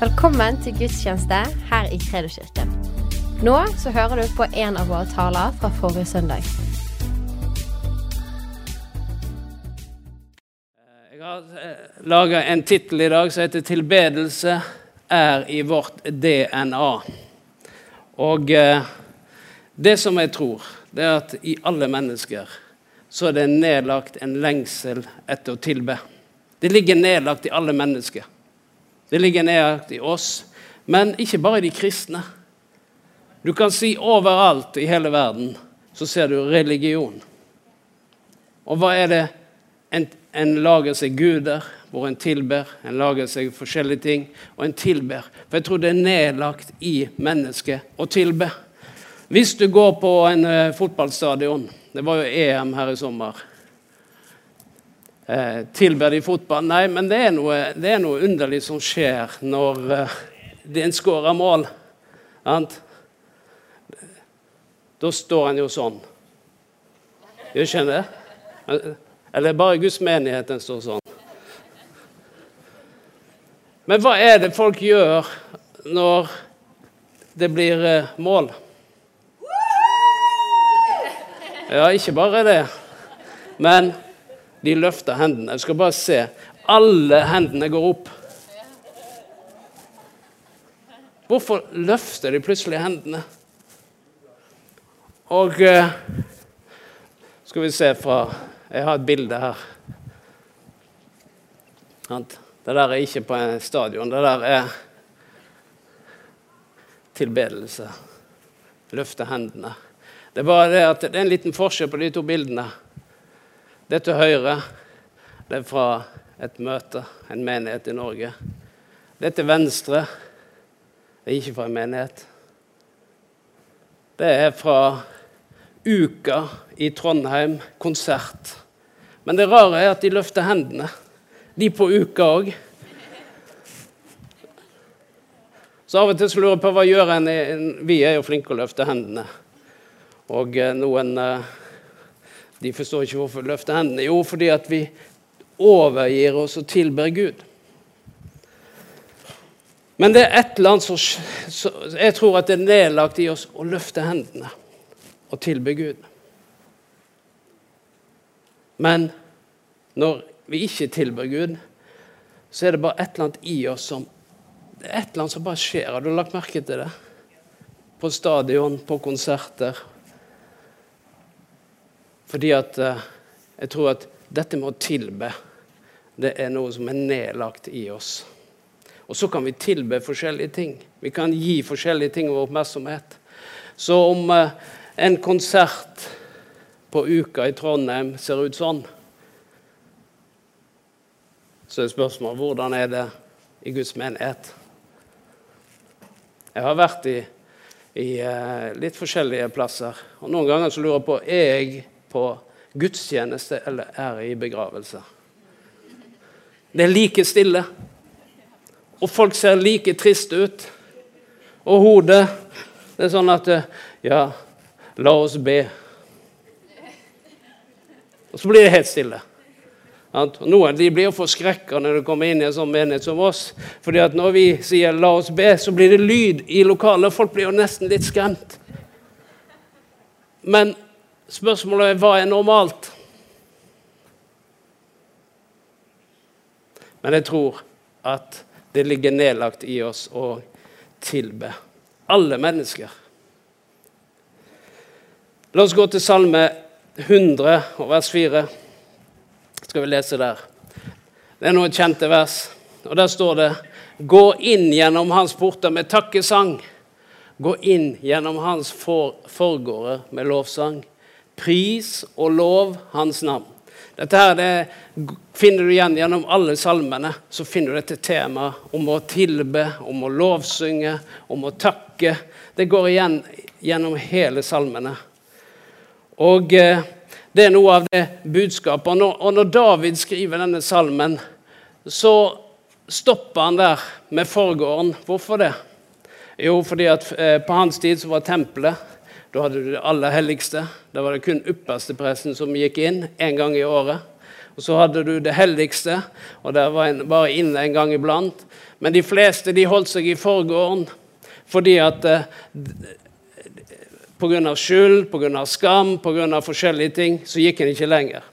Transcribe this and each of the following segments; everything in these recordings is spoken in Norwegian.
Velkommen til gudstjeneste her i Kredoskirken. Nå så hører du på en av våre taler fra forrige søndag. Jeg har laga en tittel i dag som heter 'Tilbedelse er i vårt DNA'. Og eh, det som jeg tror, det er at i alle mennesker så er det nedlagt en lengsel etter å tilbe. Det ligger nedlagt i alle mennesker. Det ligger nært i oss, men ikke bare i de kristne. Du kan si overalt i hele verden så ser du religion. Og hva er det? En, en lager seg guder, hvor en tilber. En lager seg forskjellige ting, og en tilber. For jeg tror det er nedlagt i mennesket å tilbe. Hvis du går på en uh, fotballstadion Det var jo EM her i sommer. Uh, tilber de fotball? Nei, men det er noe, det er noe underlig som skjer når eh, en skårer mål. Ant? Da står en jo sånn. Gjør ikke en det? Eller bare Guds menighet en står sånn. Men hva er det folk gjør når det blir mål? Ja, ikke bare det. Men de løfter hendene. Jeg skal bare se. Alle hendene går opp. Hvorfor løfter de plutselig hendene? Og uh, skal vi se fra Jeg har et bilde her. Det der er ikke på en stadion. Det der er tilbedelse. Løfte hendene. Det er bare det at det er en liten forskjell på de to bildene. Det til høyre det er fra et møte, en menighet i Norge. Det til venstre det er ikke fra en menighet. Det er fra Uka i Trondheim, konsert. Men det rare er at de løfter hendene. De på Uka òg. Så av og til så lurer jeg på hva gjør en Vi er jo flinke å løfte hendene. Og eh, noen eh, de forstår ikke hvorfor vi løfter hendene. Jo, fordi at vi overgir oss og tilber Gud. Men det er et eller annet som Jeg tror at det er nedlagt i oss å løfte hendene og tilbe Gud. Men når vi ikke tilber Gud, så er det bare et eller annet i oss som det er et eller annet som bare skjer. Har du lagt merke til det? På stadion, på konserter, fordi at eh, jeg tror at dette med å tilbe, det er noe som er nedlagt i oss. Og så kan vi tilbe forskjellige ting. Vi kan gi forskjellige ting vår oppmerksomhet. Så om eh, en konsert på Uka i Trondheim ser ut sånn, så er spørsmålet hvordan er det i Guds menighet. Jeg har vært i, i uh, litt forskjellige plasser. og Noen ganger så lurer jeg på er jeg på gudstjeneste eller er i begravelse. Det er like stille. Og folk ser like triste ut. Og hodet Det er sånn at Ja, la oss be. Og så blir det helt stille. Noen de blir forskrekka når de kommer inn i en sånn menighet som oss. fordi at når vi sier 'la oss be', så blir det lyd i lokalet. Folk blir jo nesten litt skremt. Men Spørsmålet er hva er normalt? Men jeg tror at det ligger nedlagt i oss å tilbe alle mennesker. La oss gå til Salme 100 og vers 4. Skal vi lese der. Det er noen kjente vers. Og Der står det Gå inn gjennom hans porter med takkesang. Gå inn gjennom hans for forgårder med lovsang. Pris og lov hans navn. Dette her det finner du igjen gjennom alle salmene. Så finner du dette temaet om å tilbe, om å lovsynge, om å takke. Det går igjen gjennom hele salmene. Og eh, det er noe av det budskapet. Og når, og når David skriver denne salmen, så stopper han der med forgården. Hvorfor det? Jo, fordi at eh, på hans tid så var tempelet da hadde du det aller helligste. Da var det kun ypperstepresten som gikk inn én gang i året. Og så hadde du det helligste, og der var en bare inne en gang iblant. Men de fleste de holdt seg i forgården fordi at eh, Pga. skyld, pga. skam, pga. forskjellige ting, så gikk en ikke lenger.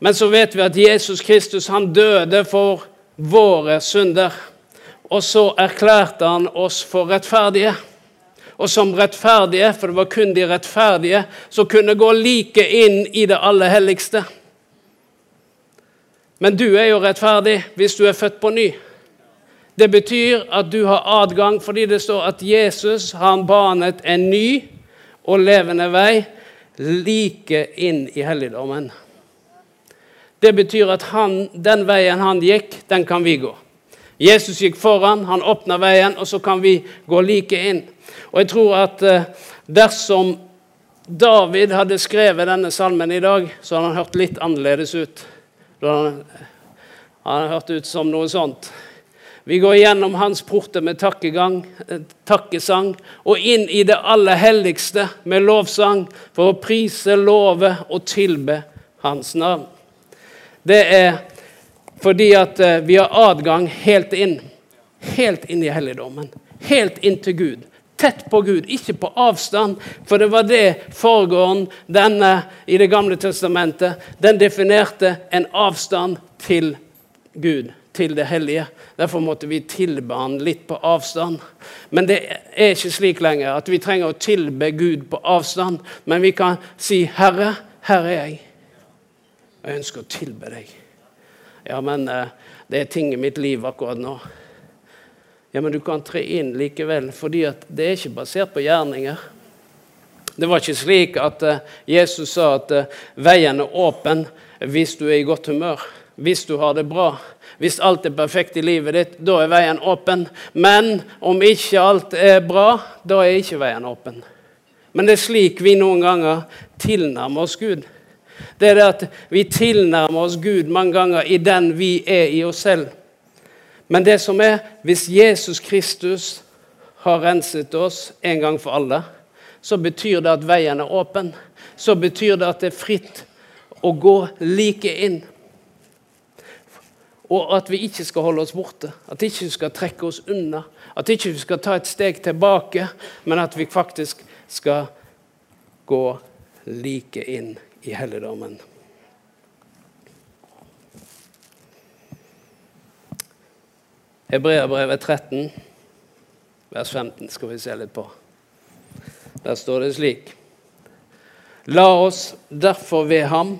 Men så vet vi at Jesus Kristus han døde for våre synder. Og så erklærte han oss for rettferdige. Og som rettferdige, for det var kun de rettferdige som kunne gå like inn i det aller helligste. Men du er jo rettferdig hvis du er født på ny. Det betyr at du har adgang fordi det står at Jesus har banet en ny og levende vei like inn i helligdommen. Det betyr at han, den veien han gikk, den kan vi gå. Jesus gikk foran, han åpna veien, og så kan vi gå like inn. Og jeg tror at eh, dersom David hadde skrevet denne salmen i dag, så hadde han hørt litt annerledes ut. Da hadde han hørt ut som noe sånt. Vi går gjennom hans porter med takkegang, eh, takkesang og inn i det aller helligste med lovsang for å prise, love og tilbe hans navn. Det er fordi at eh, vi har adgang helt inn. Helt inn i helligdommen. Helt inn til Gud. Tett på Gud, ikke på avstand. For det var det foregående denne i Det gamle testamentet. Den definerte en avstand til Gud til det hellige. Derfor måtte vi tilbe han litt på avstand. Men det er ikke slik lenger at vi trenger å tilbe Gud på avstand. Men vi kan si, 'Herre, her er jeg. Jeg ønsker å tilbe deg.' Ja, men eh, det er ting i mitt liv akkurat nå. Ja, men du kan tre inn likevel, fordi det er ikke basert på gjerninger. Det var ikke slik at eh, Jesus sa at eh, veien er åpen hvis du er i godt humør, hvis du har det bra. Hvis alt er perfekt i livet ditt, da er veien åpen. Men om ikke alt er bra, da er ikke veien åpen. Men det er slik vi noen ganger tilnærmer oss Gud. Det er det at vi tilnærmer oss Gud mange ganger i den vi er i oss selv. Men det som er, hvis Jesus Kristus har renset oss en gang for alle, så betyr det at veien er åpen. Så betyr det at det er fritt å gå like inn. Og at vi ikke skal holde oss borte, at vi ikke skal trekke oss unna. At vi ikke skal ta et steg tilbake, men at vi faktisk skal gå like inn i helligdommen. Hebreabrevet 13, vers 15 skal vi se litt på. Der står det slik.: La oss derfor ved ham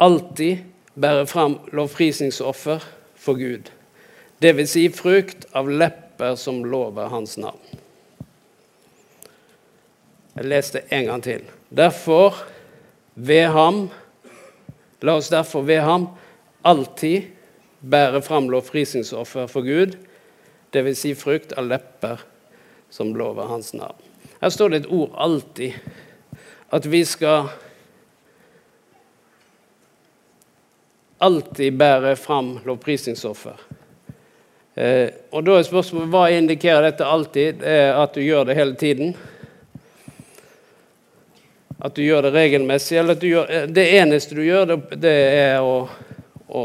alltid bære fram lovprisningsoffer for Gud, dvs. Si frukt av lepper som lover hans navn. Jeg leste en gang til. Derfor, ved ham La oss derfor ved ham alltid bære fram lovprisningsoffer for Gud, dvs. Si frukt av lepper som lover hans navn. Her står det et ord 'alltid'. At vi skal alltid bære fram lovprisningsoffer. Eh, og da er spørsmålet hva indikerer dette alltid? Er at du gjør det hele tiden. At du gjør det regelmessig. Eller at du gjør, eh, det eneste du gjør, det, er å, å,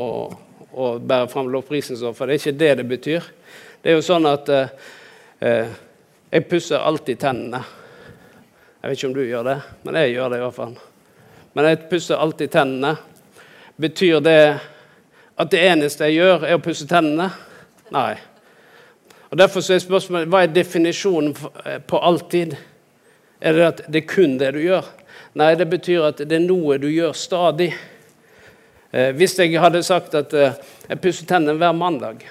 å, bære fram lovprisningsoffer. Det er ikke det det betyr. Det er jo sånn at eh, eh, jeg pusser alltid tennene. Jeg vet ikke om du gjør det, men jeg gjør det i hvert fall. Men jeg pusser alltid tennene. Betyr det at det eneste jeg gjør, er å pusse tennene? Nei. Og Derfor er spørsmålet hva er definisjonen eh, på alltid? Er det at det er kun det du gjør? Nei, det betyr at det er noe du gjør stadig. Eh, hvis jeg hadde sagt at eh, jeg pusser tennene hver mandag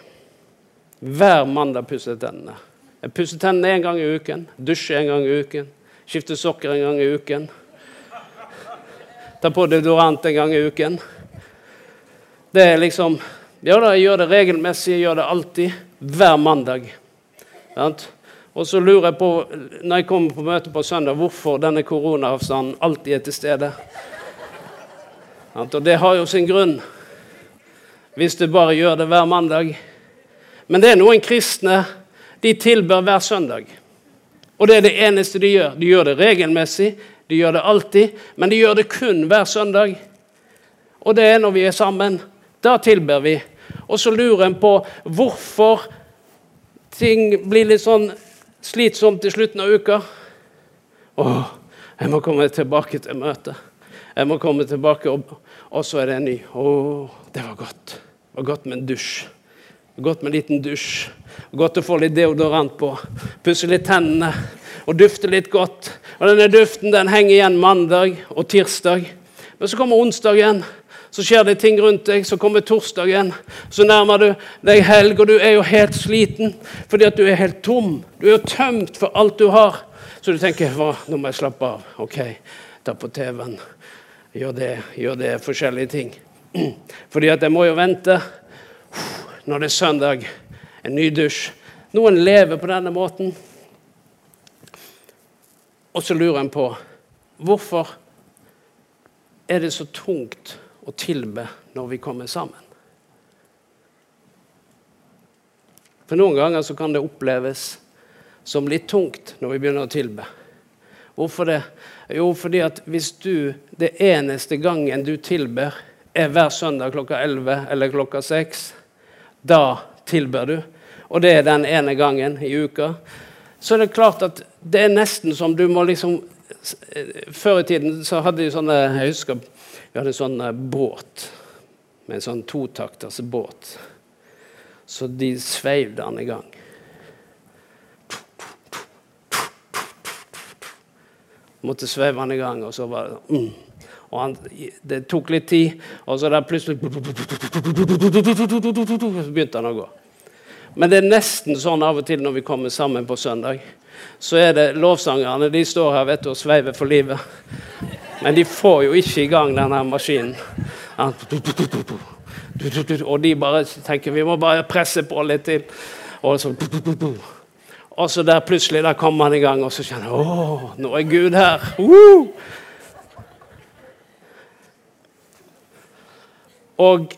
Hver mandag pusser jeg tennene. Jeg pusser tennene én gang i uken, dusjer en gang i uken, skifter sokker en gang i uken. Tar på deodorant en gang i uken. Det er liksom Ja da, jeg gjør det regelmessig, jeg gjør det alltid. Hver mandag. Og så lurer jeg på, når jeg kommer på møte på søndag, hvorfor denne koronaavstanden alltid er til stede. Og det har jo sin grunn, hvis du bare gjør det hver mandag. Men det er noen kristne de tilber hver søndag. Og det er det eneste de gjør. De gjør det regelmessig, de gjør det alltid, men de gjør det kun hver søndag. Og det er når vi er sammen. Da tilber vi. Og så lurer en på hvorfor ting blir litt sånn slitsomt til slutten av uka. Å, jeg må komme tilbake til møtet. Jeg må komme tilbake, og, og så er det en ny. Å, det var godt. Det var godt med en dusj. Godt med en liten dusj. Godt å få litt deodorant på. Pusse litt tennene og dufte litt godt. Og denne duften den henger igjen mandag og tirsdag. Men så kommer onsdagen. Så skjer det ting rundt deg. Så kommer torsdagen. Så nærmer du deg helg, og du er jo helt sliten fordi at du er helt tom. Du er jo tømt for alt du har. Så du tenker Hva, nå må jeg slappe av. Ok, ta på TV-en. Gjør det, gjør det. Forskjellige ting. Fordi at jeg må jo vente når det er søndag. En ny dusj. Noen lever på denne måten. Og så lurer en på hvorfor er det så tungt å tilbe når vi kommer sammen? For noen ganger så kan det oppleves som litt tungt når vi begynner å tilbe. Hvorfor det? Jo, fordi at hvis du det eneste gangen du tilber, er hver søndag klokka 11 eller klokka 6, da tilber du, og det er den ene gangen i uka, så er det klart at det er nesten som du må liksom Før i tiden så hadde de sånne Jeg husker vi hadde en sånn eh, båt med en sånn totakters båt. Så de sveiv den i gang. Måtte sveive den i gang, og så var det mm. Og han, det tok litt tid, og så der plutselig Så begynte han å gå. Men det er nesten sånn av og til når vi kommer sammen på søndag. Så er det lovsangerne de står her vet du, og sveiver for livet. Men de får jo ikke i gang denne maskinen. Og de bare tenker vi må bare presse på litt til. Og så, og så der plutselig der kommer han i gang, og så kjenner jeg å, nå er Gud her. Uh! Og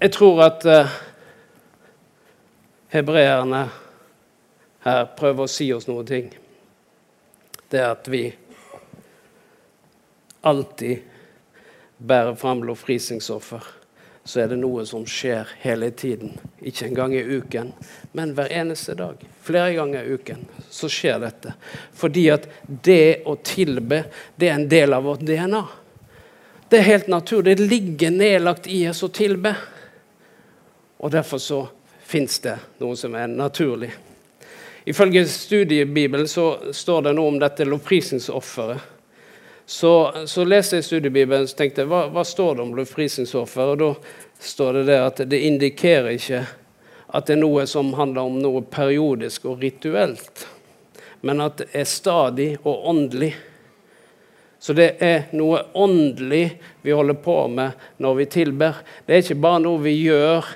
jeg tror at uh, hebreerne her prøver å si oss noen ting. Det er at vi alltid bærer fram lovprisningsoffer, så er det noe som skjer hele tiden. Ikke engang i uken, men hver eneste dag. Flere ganger i uken så skjer dette. Fordi at det å tilbe, det er en del av vårt DNA. Det er helt naturlig. Det ligger nedlagt i oss å tilbe. Og derfor så fins det noe som er naturlig. Ifølge studiebibelen så står det noe om dette lovprisningsofferet. Så, så leste jeg studiebibelen og tenkte hva, hva står det om Lufrisingsoffer? Og da står det der at det indikerer ikke at det er noe som handler om noe periodisk og rituelt, men at det er stadig og åndelig. Så det er noe åndelig vi holder på med når vi tilber. Det er ikke bare noe vi gjør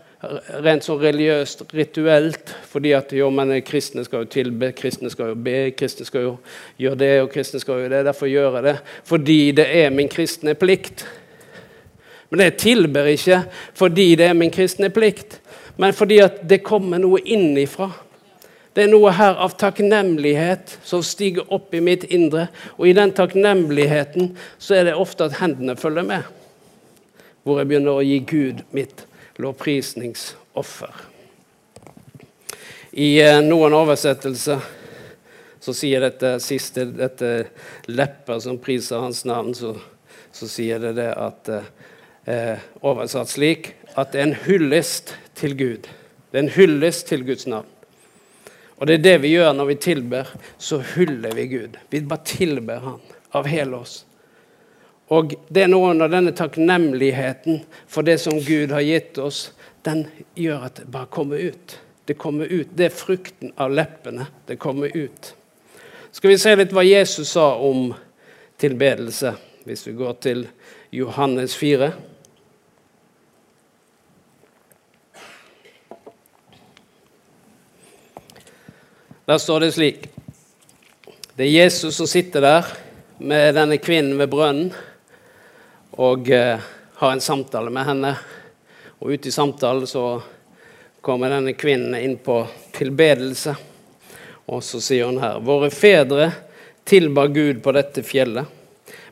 rent sånn religiøst, rituelt, fordi at jo, men kristne skal jo tilbe, kristne skal jo be, kristne skal jo gjøre det, og kristne skal jo det. Derfor gjør jeg det. Fordi det er min kristne plikt. Men jeg tilber ikke fordi det er min kristne plikt, men fordi at det kommer noe innifra. Det er noe her av takknemlighet som stiger opp i mitt indre. Og i den takknemligheten så er det ofte at hendene følger med. Hvor jeg begynner å gi Gud mitt lovprisningsoffer. I eh, noen oversettelser så sier dette siste dette lepper som priser hans navn, så, så sier det det at eh, Oversatt slik at det er en hyllest til Gud. Det er en hyllest til Guds navn. Og det er det vi gjør når vi tilber. Så hyller vi Gud. Vi bare tilber Han av hele oss. Og det er noe av denne takknemligheten for det som Gud har gitt oss, den gjør at det bare kommer ut. Det kommer ut. Det er frukten av leppene. Det kommer ut. Skal vi se litt hva Jesus sa om tilbedelse, hvis vi går til Johannes 4? Der står det slik Det er Jesus som sitter der med denne kvinnen ved brønnen og eh, har en samtale med henne. Og ute i samtalen så kommer denne kvinnen inn på tilbedelse. Og så sier hun her Våre fedre tilba Gud på dette fjellet.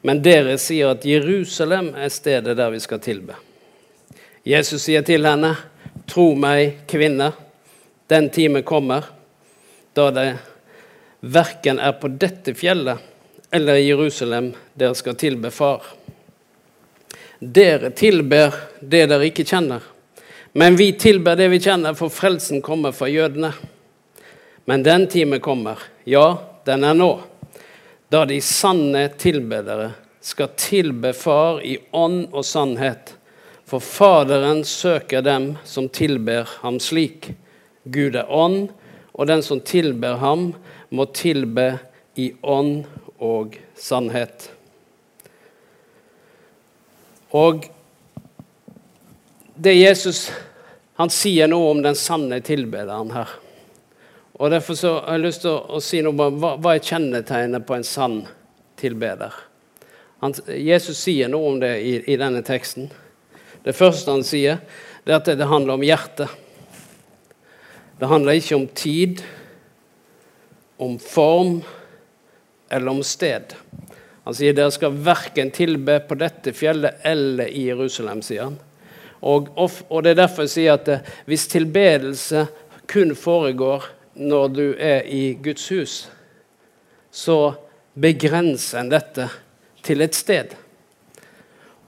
Men dere sier at Jerusalem er stedet der vi skal tilbe. Jesus sier til henne, tro meg, kvinne, den time kommer da det verken er på dette fjellet eller i Jerusalem dere skal tilbe Far. Dere tilber det dere ikke kjenner, men vi tilber det vi kjenner, for frelsen kommer fra jødene. Men den time kommer, ja, den er nå, da de sanne tilbedere skal tilbe Far i ånd og sannhet. For Faderen søker dem som tilber ham slik. Gud er ånd, og den som tilber ham, må tilbe i ånd og sannhet. Og det Jesus han sier noe om den sanne tilbederen her. Og Derfor så har jeg lyst til å, å si noe om hva, hva er kjennetegnet på en sann tilbeder. Han, Jesus sier noe om det i, i, denne teksten. Det første han sier, det er at det handler om hjertet. Det handler ikke om tid, om form eller om sted. Han sier dere skal verken tilbe på dette fjellet eller i Jerusalem, sier han. Og, og det er derfor jeg sier at eh, hvis tilbedelse kun foregår når du er i Guds hus, så begrenser en dette til et sted.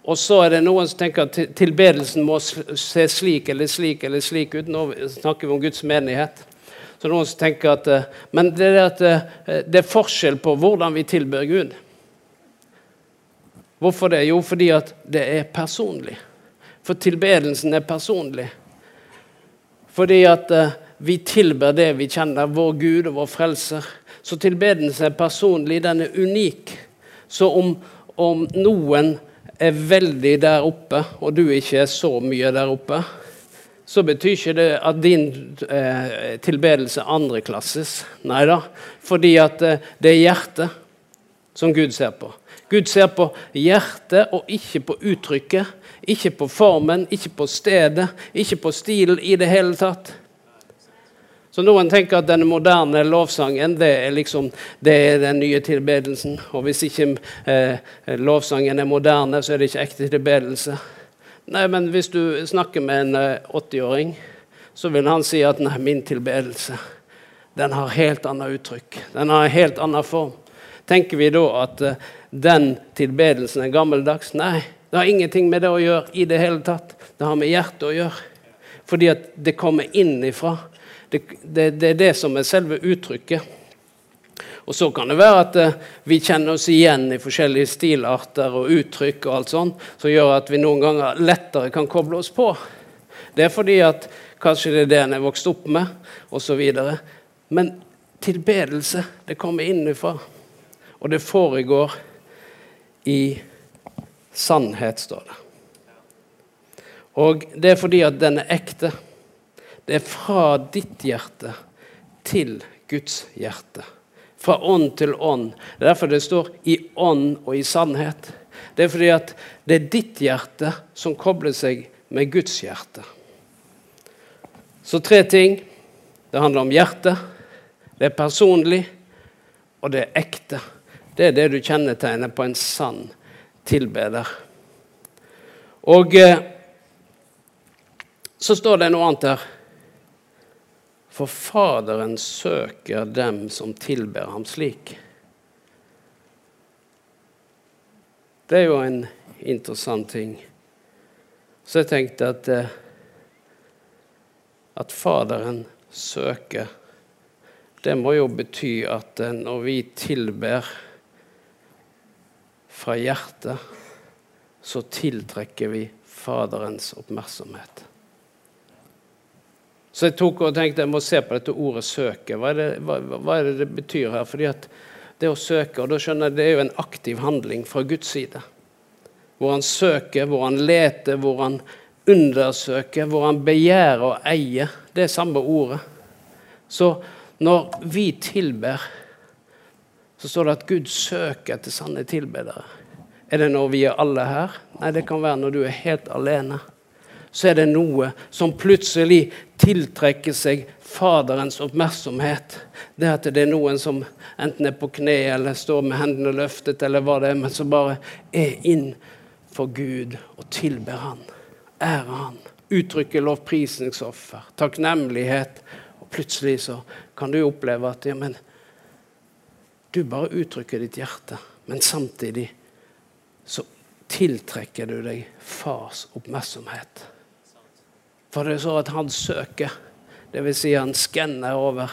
Og så er det noen som tenker at tilbedelsen må se slik eller slik eller slik ut. Nå snakker vi om Guds menighet. Så noen som tenker at, eh, Men det er, at eh, det er forskjell på hvordan vi tilber Gud. Hvorfor det? Jo, fordi at det er personlig. For tilbedelsen er personlig. Fordi at uh, vi tilber det vi kjenner, vår Gud og vår frelser. Så tilbedelsen er personlig, den er unik. Så om, om noen er veldig der oppe, og du ikke er så mye der oppe, så betyr ikke det at din eh, tilbedelse er andreklasses. Nei da. Fordi at eh, det er hjertet som Gud ser på. Gud ser på hjertet og ikke på uttrykket. Ikke på formen, ikke på stedet, ikke på stilen i det hele tatt. Så noen tenker at denne moderne lovsangen det er, liksom, det er den nye tilbedelsen. Og hvis ikke eh, lovsangen er moderne, så er det ikke ekte tilbedelse. Nei, men hvis du snakker med en eh, 80-åring, så vil han si at nei, min tilbedelse den har helt annet uttrykk. Den har en helt annen form. Tenker vi da at eh, den tilbedelsen er gammeldags? Nei, det har ingenting med det å gjøre i det hele tatt. Det har med hjertet å gjøre. Fordi at det kommer innifra. Det, det, det, er det som er selve uttrykket. Og Så kan det være at eh, vi kjenner oss igjen i forskjellige stilarter og uttrykk, og alt sånt, som gjør at vi noen ganger lettere kan koble oss på. Det er fordi at kanskje det er det en er vokst opp med, osv. Men tilbedelse, det kommer innenfra. Og det foregår i sannhet, står det. Og det er fordi at den er ekte. Det er fra ditt hjerte til Guds hjerte. Fra ånd til ånd. Det er derfor det står 'i ånd og i sannhet'. Det er fordi at det er ditt hjerte som kobler seg med Guds hjerte. Så tre ting. Det handler om hjertet, det er personlig, og det er ekte. Det er det du kjennetegner på en sann tilbeder. Og eh, så står det noe annet her. For Faderen søker dem som tilber ham slik. Det er jo en interessant ting. Så jeg tenkte at, eh, at Faderen søker Det må jo bety at eh, når vi tilber fra hjertet, så tiltrekker vi Faderens oppmerksomhet. Så jeg tok og tenkte jeg må se på dette ordet 'søke'. Hva er det, hva, hva er det, det betyr her? Fordi at det å søke, og da skjønner jeg det er jo en aktiv handling fra Guds side. Hvor han søker, hvor han leter, hvor han undersøker, hvor han begjærer og eier. Det er samme ordet. Så når vi tilber, så står det at Gud søker etter sanne tilbedere. Er det når vi er alle her? Nei, det kan være når du er helt alene så er det noe som plutselig tiltrekker seg Faderens oppmerksomhet. Det at det er noen som enten er på kne eller står med hendene løftet, eller hva det er, men som bare er inn for Gud og tilber Han, ærer Han, uttrykker lovprisningsoffer, takknemlighet. Og plutselig så kan du oppleve at ja, men du bare uttrykker ditt hjerte, men samtidig så tiltrekker du deg fars oppmerksomhet. For det er så at han søker. Dvs. Si han skanner over,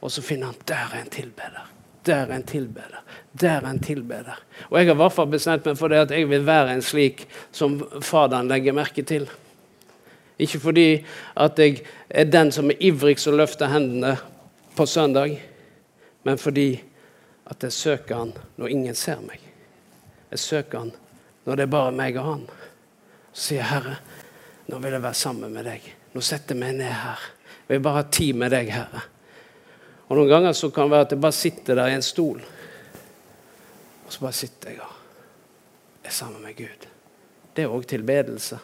og så finner han der er en tilbeder. Der er en tilbeder. Der er en tilbeder. Og jeg har i hvert fall bestemt meg for det at jeg vil være en slik som Faderen legger merke til. Ikke fordi at jeg er den som er ivrigst og løfter hendene på søndag, men fordi at jeg søker Han når ingen ser meg. Jeg søker Han når det er bare meg og Han. Så sier jeg, Herre, nå vil jeg være sammen med deg. Nå setter jeg meg ned her. Jeg vil bare ha tid med deg, Herre. Og Noen ganger så kan det være at jeg bare sitter der i en stol, og så bare sitter jeg og er sammen med Gud. Det er òg tilbedelse.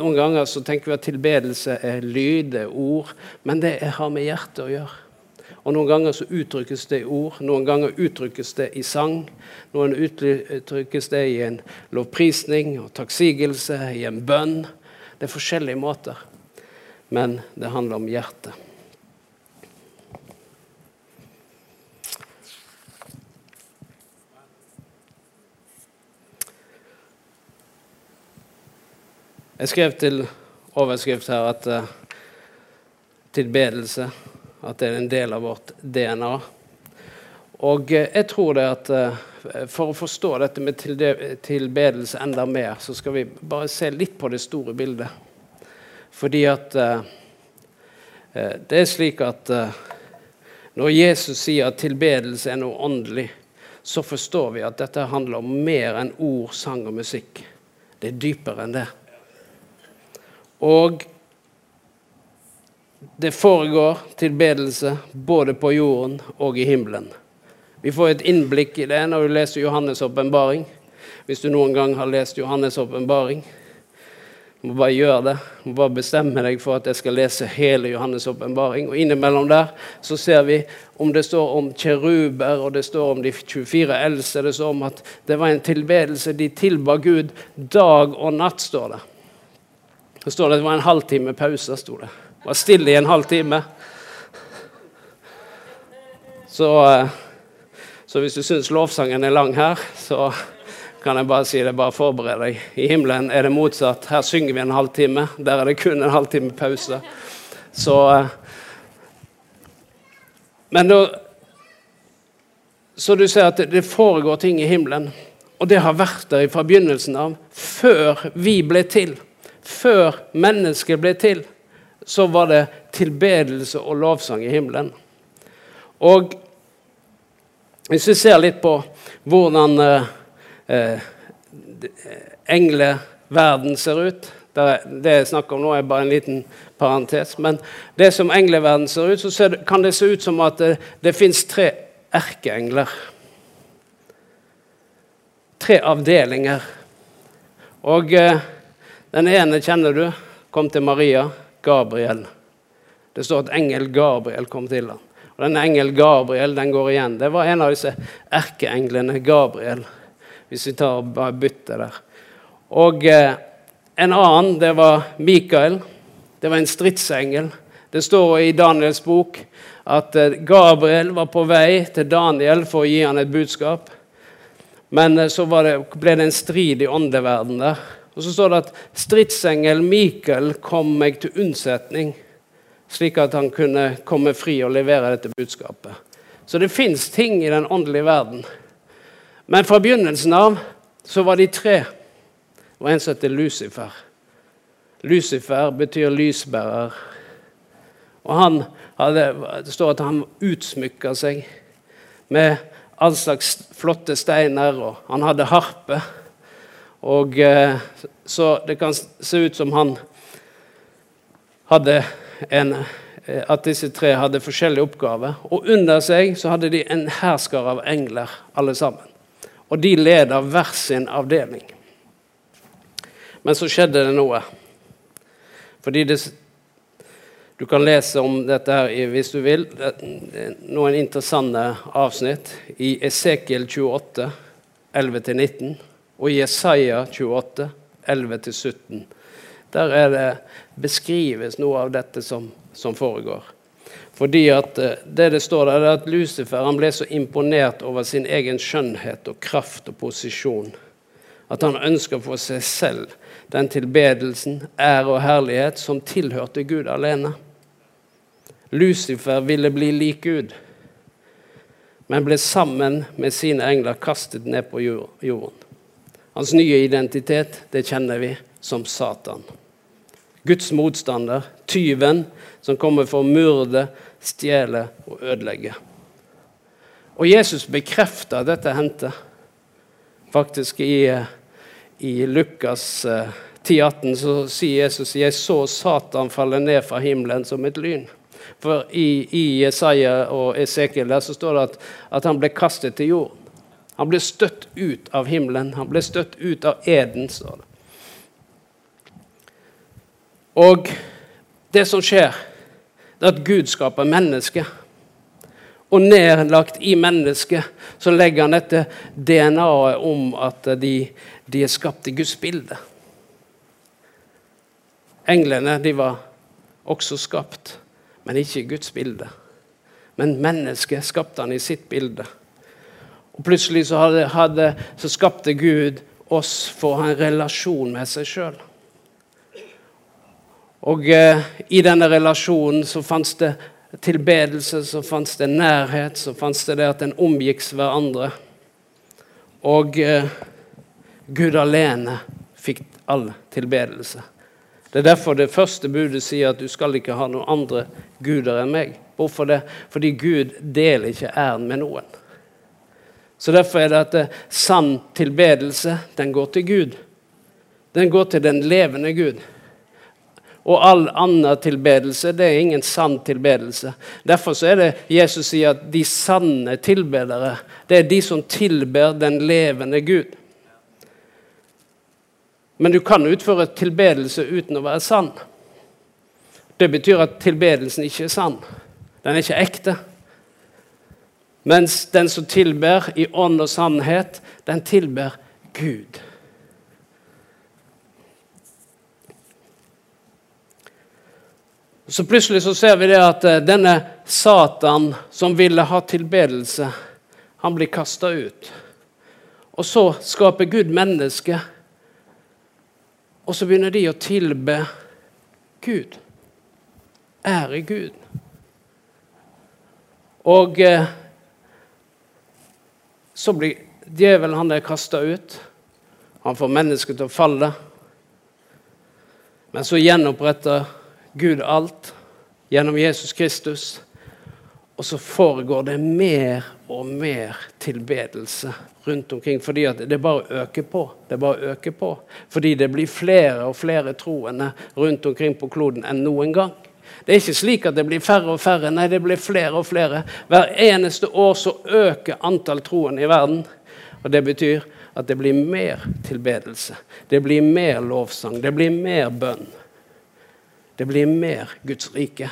Noen ganger så tenker vi at tilbedelse er lyd, er ord, men det har med hjertet å gjøre. Og Noen ganger så uttrykkes det i ord, noen ganger uttrykkes det i sang. Noen uttrykkes det i en lovprisning og takksigelse, i en bønn. Det er forskjellige måter, men det handler om hjertet. Jeg skrev til overskrift her at uh, tilbedelse at det er en del av vårt DNA. Og eh, jeg tror det at eh, for å forstå dette med tilbedelse enda mer, så skal vi bare se litt på det store bildet. Fordi at eh, det er slik at når Jesus sier at tilbedelse er noe åndelig, så forstår vi at dette handler om mer enn ord, sang og musikk. Det er dypere enn det. Og det foregår tilbedelse både på jorden og i himmelen. Vi får et innblikk i det når du leser Johannes' åpenbaring. Hvis du noen gang har lest Johannes' åpenbaring. Må bare gjøre det. Må bare bestemme deg for at jeg skal lese hele Johannes' åpenbaring. Og innimellom der så ser vi om det står om kjeruber, og det står om de 24 eldste. Det står om at det var en tilbedelse. De tilba Gud dag og natt, står det. Det står det, det var en halvtime pause. stod det. Var stille i en halvtime. Så, eh, så hvis du syns lovsangen er lang her, så kan jeg bare si det. Bare forbered deg. I himmelen er det motsatt. Her synger vi en halvtime. Der er det kun en halvtime pause. Så eh, Men da Så du ser at det foregår ting i himmelen. Og det har vært der fra begynnelsen av, før vi ble til. Før mennesket ble til så var det tilbedelse og lovsang i himmelen. Og hvis vi ser litt på hvordan eh, eh engleverden ser ut Det jeg snakker om nå, er bare en liten parentes. Men det som engleverden ser ut, så kan det se ut som at det, det fins tre erkeengler. Tre avdelinger. Og eh, den ene kjenner du. Kom til Maria. Gabriel. Det står at engel Gabriel kom til ham. Og denne engel Gabriel den går igjen. Det var en av disse erkeenglene Gabriel. Hvis vi tar bare byttet der. Og eh, en annen, det var Mikael. Det var en stridsengel. Det står i Daniels bok at eh, Gabriel var på vei til Daniel for å gi han et budskap. Men eh, så det, ble det en strid i åndeverden der. Og så står det at stridsengel Mikael kom meg til unnsetning, slik at han kunne komme fri og levere dette budskapet. Så det fins ting i den åndelige verden. Men fra begynnelsen av så var de tre. Og en som heter Lucifer. Lucifer betyr lysbærer. Og han hadde, Det står at han utsmykka seg med all slags flotte steiner, og han hadde harpe. Og, eh, så det kan se ut som han hadde en eh, At disse tre hadde forskjellige oppgaver. Og under seg så hadde de en hersker av engler, alle sammen. Og de leda hver sin avdeling. Men så skjedde det noe. Fordi det, du kan lese om dette her hvis du vil. Det er noen interessante avsnitt i Esekiel 28, 11-19, og Jesaja 28, 11-17. Der er det beskrives noe av dette som, som foregår. Fordi at eh, det det står der, er at Lucifer han ble så imponert over sin egen skjønnhet og kraft og posisjon at han ønsker for seg selv den tilbedelsen, ære og herlighet som tilhørte Gud alene. Lucifer ville bli lik Gud, men ble sammen med sine engler kastet ned på jorden. Hans nye identitet det kjenner vi som Satan. Guds motstander, tyven som kommer for å myrde, stjele og ødelegge. Og Jesus bekrefter dette hendte. Faktisk i, i Lukas 10,18 eh, så sier Jesus jeg så Satan falle ned fra himmelen som et lyn. For i, i Jesaja og Esekiel så står det at, at han ble kastet til jorden. Han ble støtt ut av himmelen. Han ble støtt ut av eden, står det. Og det som skjer, det er at Gud skaper mennesket. Og nedlagt i mennesket så legger han dette DNA-et om at de, de, er skapt i Guds bilde. Englene de var også skapt men ikke i Guds bilde. Men mennesket skapte han i sitt bilde. Og Plutselig så, hadde, hadde, så skapte Gud oss for å ha en relasjon med seg sjøl. Og eh, i denne relasjonen så fantes det tilbedelse, så fantes det nærhet, så fantes det det at en omgikk hverandre. Og eh, Gud alene fikk all tilbedelse. Det er derfor det første budet sier at du skal ikke ha noen andre guder enn meg. Hvorfor det? Fordi Gud deler ikke æren med noen. Så Derfor er det at det, sann tilbedelse den går til Gud. Den går til den levende Gud. Og all annen tilbedelse det er ingen sann tilbedelse. Derfor så er det Jesus sier at de sanne tilbedere det er de som tilber den levende Gud. Men du kan utføre tilbedelse uten å være sann. Det betyr at tilbedelsen ikke er sann. Den er ikke ekte. Mens den som tilber i ånd og sannhet, den tilber Gud. Så plutselig så ser vi det at eh, denne Satan som ville ha tilbedelse, han blir kasta ut. Og så skaper Gud mennesket og så begynner de å tilbe Gud. Ære Gud. Og eh, så blir djevelen han der kasta ut. Han får mennesket til å falle. Men så gjenoppretter Gud alt gjennom Jesus Kristus. Og så foregår det mer og mer tilbedelse rundt omkring. fordi det bare øker på. Det bare øker på. Fordi det blir flere og flere troende rundt omkring på kloden enn noen gang. Det er ikke slik at det blir færre og færre, nei, det blir flere og flere. Hver eneste år så øker antall troende i verden. Og det betyr at det blir mer tilbedelse. Det blir mer lovsang. Det blir mer bønn. Det blir mer Guds rike.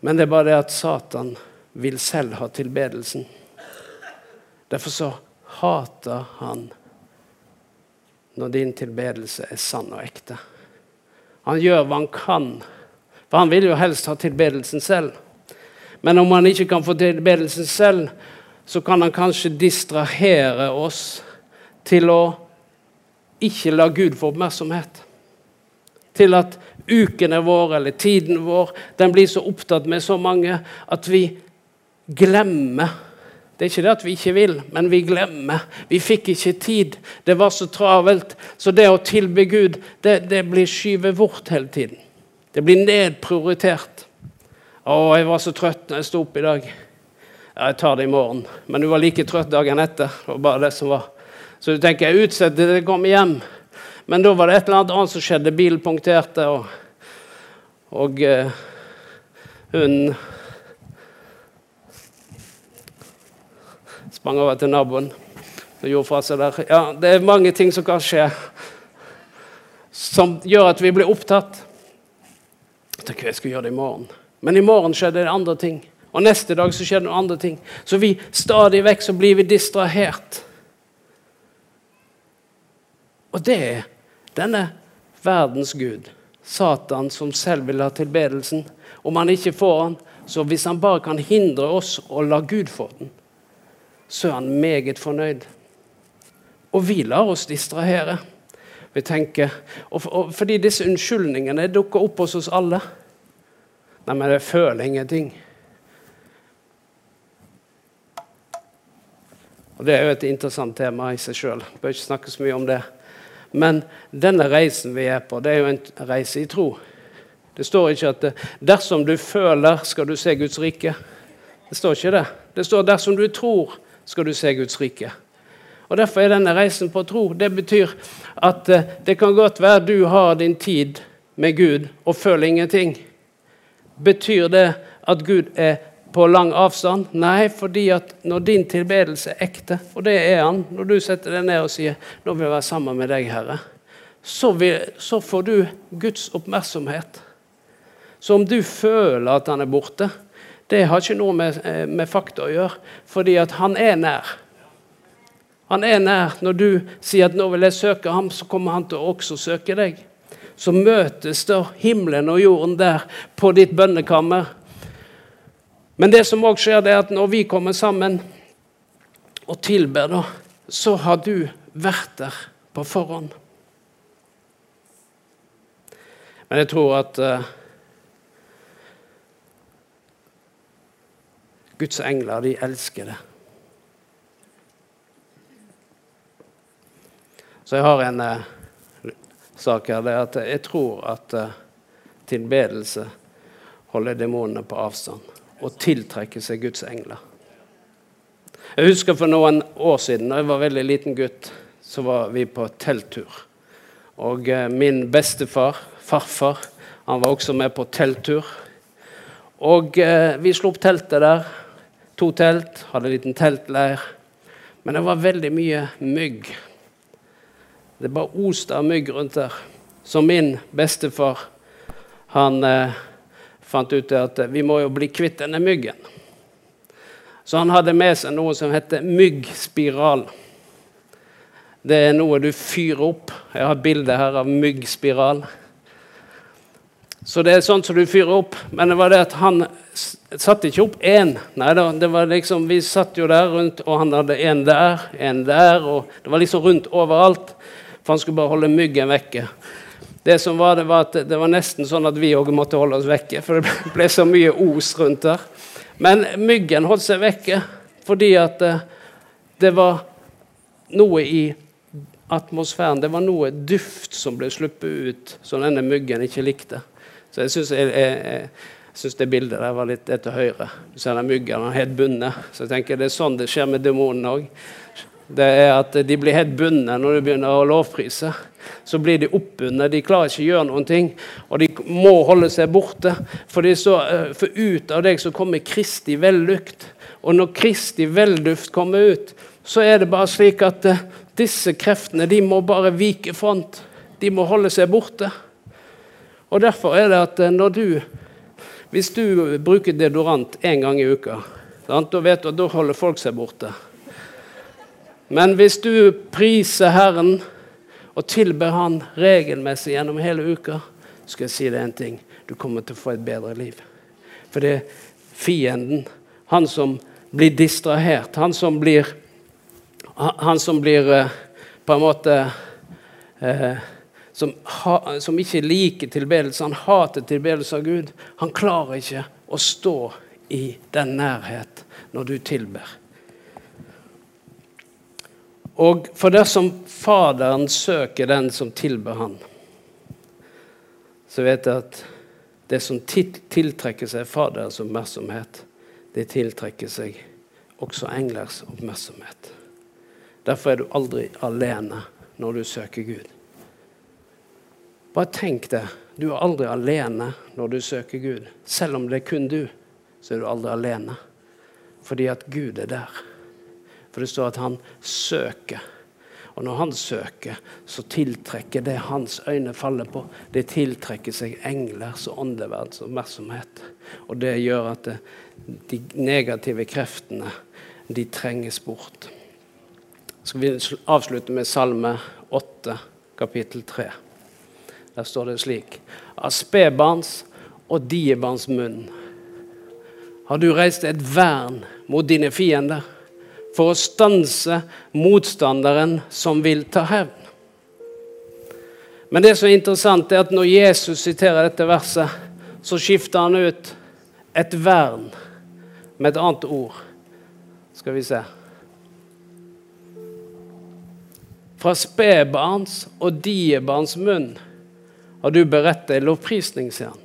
Men det er bare det at Satan vil selv ha tilbedelsen. Derfor så hater han når din tilbedelse er sann og ekte. Han gjør hva han kan, for han vil jo helst ha tilbedelsen selv. Men om han ikke kan få tilbedelsen selv, så kan han kanskje distrahere oss til å ikke la Gud få oppmerksomhet. Til at ukene våre eller tiden vår den blir så opptatt med så mange at vi glemmer. Det er ikke det at vi ikke vil, men vi glemmer. Vi fikk ikke tid. Det var så travelt. Så det å tilby Gud, det, det blir skyvet bort hele tiden. Det blir nedprioritert. 'Å, jeg var så trøtt når jeg sto opp i dag.' Ja, jeg tar det i morgen. Men du var like trøtt dagen etter. Det var bare det som var. Så du tenker jeg utsetter det, kommer hjem. Men da var det et eller annet annet som skjedde. Bilen punkterte, og, og uh, hun sprang over til naboen og gjorde fra seg der. Ja, det er mange ting som kan skje. som gjør at vi blir opptatt. Jeg tenker jeg skal gjøre det i morgen. Men i morgen skjedde det andre ting. Og neste dag så skjer det noen andre ting. Så vi stadig vekk så blir vi distrahert. Og det er denne verdens gud, Satan, som selv vil ha tilbedelsen. Om han ikke får den, så hvis han bare kan hindre oss å la Gud få den, så er han meget fornøyd. Og vi lar oss distrahere. Vi tenker, og, og Fordi disse unnskyldningene dukker opp hos oss alle. Nei, men jeg føler ingenting. Og Det er jo et interessant tema i seg sjøl. Bør ikke snakke så mye om det. Men denne reisen vi er på, det er jo en reise i tro. Det står ikke at 'dersom du føler, skal du se Guds rike'. Det står ikke det. Det står 'dersom du tror, skal du se Guds rike'. Og Derfor er denne reisen på tro. Det betyr at eh, det kan godt være du har din tid med Gud og føler ingenting. Betyr det at Gud er på lang avstand? Nei, fordi at når din tilbedelse er ekte, og det er han, når du setter deg ned og sier 'Nå vil jeg være sammen med deg, Herre', så, vil, så får du Guds oppmerksomhet. Så om du føler at han er borte, det har ikke noe med, eh, med fakta å gjøre, fordi at han er nær. Han er nær. Når du sier at 'nå vil jeg søke ham', så kommer han til å også søke deg. Så møtes da himmelen og jorden der på ditt bønnekammer. Men det som òg skjer, det er at når vi kommer sammen og tilber, da, så har du vært der på forhånd. Men jeg tror at Guds engler, de elsker det. Så jeg har en eh, sak her. Det er at jeg tror at eh, tilbedelse holder demonene på avstand og tiltrekker seg Guds engler. Jeg husker for noen år siden, da jeg var veldig liten gutt, så var vi på telttur. Og eh, min bestefar, farfar, han var også med på telttur. Og vi slo opp teltet der to telt, hadde en liten teltleir. Men det var veldig mye mygg. Det bare oste av mygg rundt der. Så min bestefar han eh, fant ut at vi må jo bli kvitt denne myggen. Så han hadde med seg noe som heter myggspiral. Det er noe du fyrer opp. Jeg har et bilde her av myggspiral. Så det er sånn som du fyrer opp. Men det var det at han satte ikke opp én. Nei da, det var liksom, vi satt jo der rundt, og han hadde en der, en der. og Det var liksom rundt overalt. For han skulle bare holde myggen vekke. Det som var, det var at det var nesten sånn at vi òg måtte holde oss vekke, for det ble så mye os rundt der. Men myggen holdt seg vekke fordi at eh, det var noe i atmosfæren. Det var noe duft som ble sluppet ut, som denne myggen ikke likte. Så jeg syns, jeg, jeg, jeg det bildet der var litt etter høyre. Du ser den myggen er helt bundet. Så jeg tenker det er sånn det skjer med demonene òg. Det er at de blir helt bundet når du begynner å lovprise. Så blir de oppbundet. De klarer ikke å gjøre noen ting. Og de må holde seg borte. For, så, eh, for ut av deg så kommer Kristi vellukt. Og når Kristi velduft kommer ut, så er det bare slik at uh, disse kreftene de må bare vike front. De må holde seg borte. Og Derfor er det at eh, når du Hvis du bruker deodorant én gang i uka, sant, da vet du at da holder folk seg borte. Men hvis du priser Herren og tilber Han regelmessig gjennom hele uka, skal jeg si deg en ting du kommer til å få et bedre liv. For det er fienden, han som blir distrahert, han som blir, han som blir eh, på en måte eh, som, ha, som ikke liker tilbedelse, han hater tilbedelse av Gud, han klarer ikke å stå i den nærhet når du tilber. Og for dersom Faderen søker den som tilber han, så vet jeg at det som tiltrekker seg Faderens oppmerksomhet, det tiltrekker seg også englers oppmerksomhet. Derfor er du aldri alene når du søker Gud. Bare tenk det. Du er aldri alene når du søker Gud. Selv om det er kun du, så er du aldri alene. Fordi at Gud er der. For det står at han søker. Og når han søker, så tiltrekker det hans øyne faller på, det tiltrekker seg englers og åndeverdens oppmerksomhet. Og det gjør at det, de negative kreftene de trenges bort. Så skal vi avslutte med Salme 8, kapittel 3. Der står det slik Av spedbarns og diebarns munn har du reist et vern mot dine fiender for å stanse motstanderen som vil ta hevn. Men det som er interessant, er at når Jesus siterer dette verset, så skifter han ut et vern med et annet ord. Skal vi se. Fra spedbarns og diebarns munn har du beredt deg lovprisning, sier han.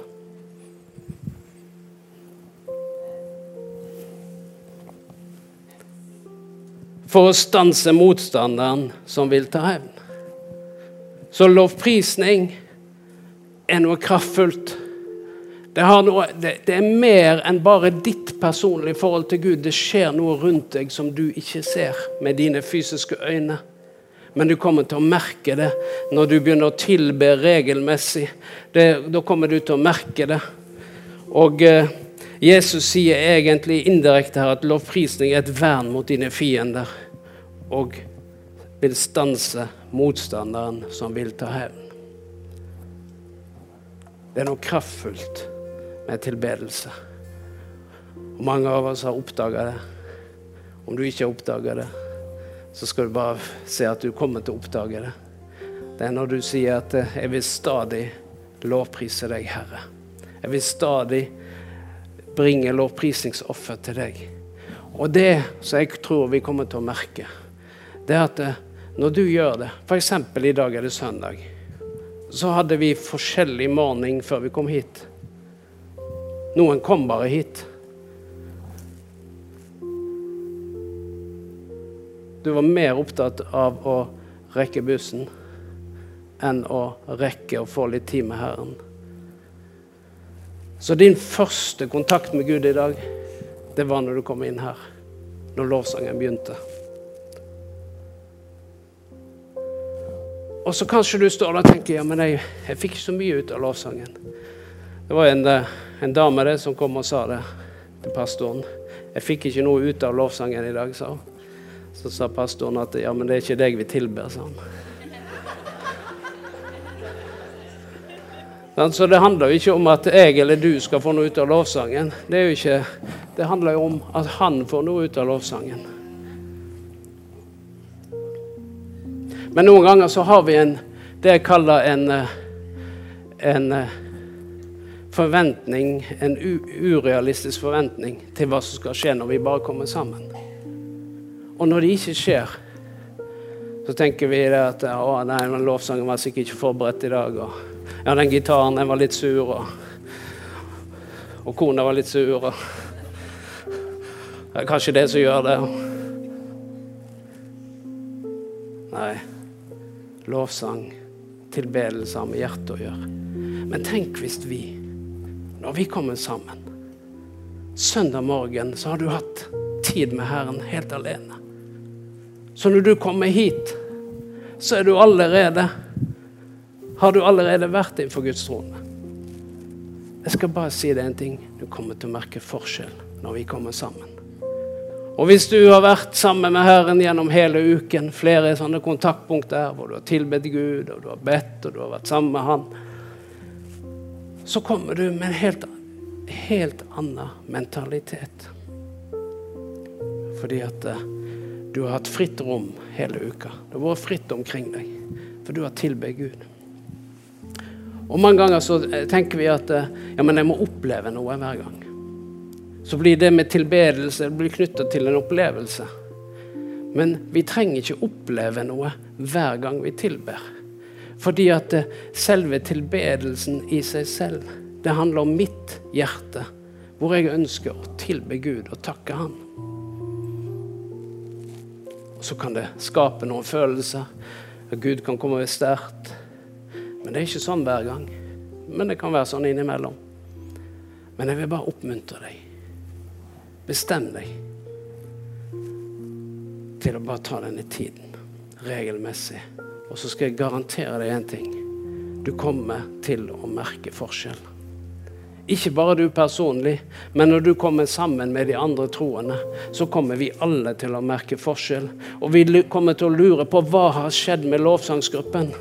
For å stanse motstanderen som vil ta hevn. Så lovprisning er noe kraftfullt. Det, noe, det, det, er mer enn bare ditt personlige forhold til Gud. Det skjer noe rundt deg som du ikke ser med dine fysiske øyne. Men du kommer til å merke det når du begynner å tilbe regelmessig. Det, da kommer du til å merke det. Og eh, Jesus sier egentlig indirekte her at lovprisning er et vern mot dine fiender. Og vil stanse motstanderen som vil ta hevn. Det er noe kraftfullt med tilbedelse. Og mange av oss har oppdaga det. Om du ikke har oppdaga det, så skal du bare se at du kommer til å oppdage det. Det er når du sier at eh, 'jeg vil stadig lovprise deg, Herre'. Jeg vil stadig bringe lovprisningsoffer til deg. Og det som jeg tror vi kommer til å merke, det er at eh, når du gjør det F.eks. i dag er det søndag. Så hadde vi forskjellig morgen før vi kom hit. Noen kom bare hit. Du var mer opptatt av å rekke bussen enn å rekke å få litt tid med Herren. Så din første kontakt med Gud i dag, det var når du kom inn her. Når lovsangen begynte. Og så kanskje du står der og tenker ja, men jeg, jeg fikk ikke så mye ut av lovsangen. Det var en, en dame det som kom og sa det til pastoren. Jeg fikk ikke noe ut av lovsangen i dag, sa hun. Så sa pastoren at ja, men det er ikke deg vi tilber, sa han. Så det handler jo ikke om at jeg eller du skal få noe ut av lovsangen. Det, er jo ikke, det handler jo om at han får noe ut av lovsangen. Men noen ganger så har vi en, det jeg kaller en, en forventning, en urealistisk forventning til hva som skal skje når vi bare kommer sammen. Og når det ikke skjer, så tenker vi det at å, nei, den lovsangen var sikkert ikke forberedt i dag. Og, ja, den gitaren den var litt sur. Og, og kona var litt sur. Og, det er kanskje det som gjør det. Nei. Lovsang, tilbedelse har med hjertet å gjøre. Men tenk hvis vi, når vi kommer sammen Søndag morgen så har du hatt tid med Herren helt alene. Så når du kommer hit, så er du allerede Har du allerede vært innenfor Guds trone. Jeg skal bare si deg en ting. Du kommer til å merke forskjell når vi kommer sammen. Og hvis du har vært sammen med Herren gjennom hele uken, flere sånne kontaktpunkter hvor du har tilbedt Gud, og du har bedt, og du har vært sammen med Han, så kommer du med en helt, helt annen mentalitet. Fordi at eh, du har hatt fritt rom hele uka. Det har vært fritt omkring deg, for du har tilbedt Gud. Og Mange ganger så eh, tenker vi at eh, ja, men jeg må oppleve noe hver gang. Så blir det med tilbedelse blir knytta til en opplevelse. Men vi trenger ikke oppleve noe hver gang vi tilber. Fordi at eh, selve tilbedelsen i seg selv, det handler om mitt hjerte. Hvor jeg ønsker å tilbe Gud og takke Han så kan det skape noen følelser. At Gud kan komme sterkt. Men det er ikke sånn hver gang. Men det kan være sånn innimellom. Men jeg vil bare oppmuntre deg. Bestem deg til å bare ta denne tiden. regelmessig. Og så skal jeg garantere deg én ting. Du kommer til å merke forskjell. Ikke bare du personlig, men når du kommer sammen med de andre troende, så kommer vi alle til å merke forskjell. Og vi kommer til å lure på hva har skjedd med lovsangsgruppen.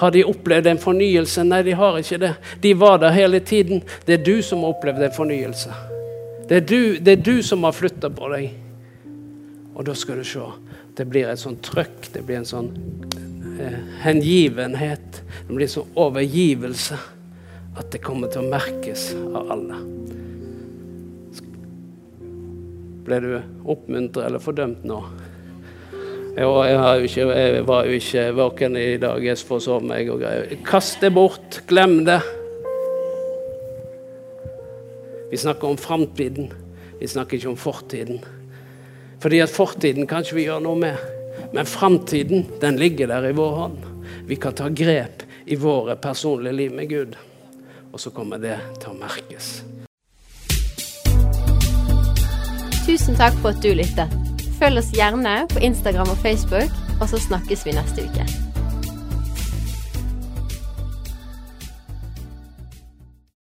Har de opplevd en fornyelse? Nei, de har ikke det. De var der hele tiden. Det er du som har opplevd en fornyelse. Det er du, det er du som har flytta på deg. Og da skal du se. Det blir et sånn trøkk, det blir en sånn eh, hengivenhet. Det blir en sånn overgivelse at det kommer til å merkes av alle. Ble du oppmuntret eller fordømt nå? Jo, jeg, ikke, jeg, var jo ikke våken i dag. Jeg forsov meg og greier. Kast det bort. Glem det. Vi snakker om framtiden. Vi snakker ikke om fortiden. Fordi at fortiden kan ikke vi gjøre noe med. Men framtiden, den ligger der i vår hånd. Vi kan ta grep i våre personlige liv med Gud. Og så kommer det til å merkes. Tusen takk for at du lyttet. Følg oss gjerne på Instagram og Facebook, og så snakkes vi neste uke.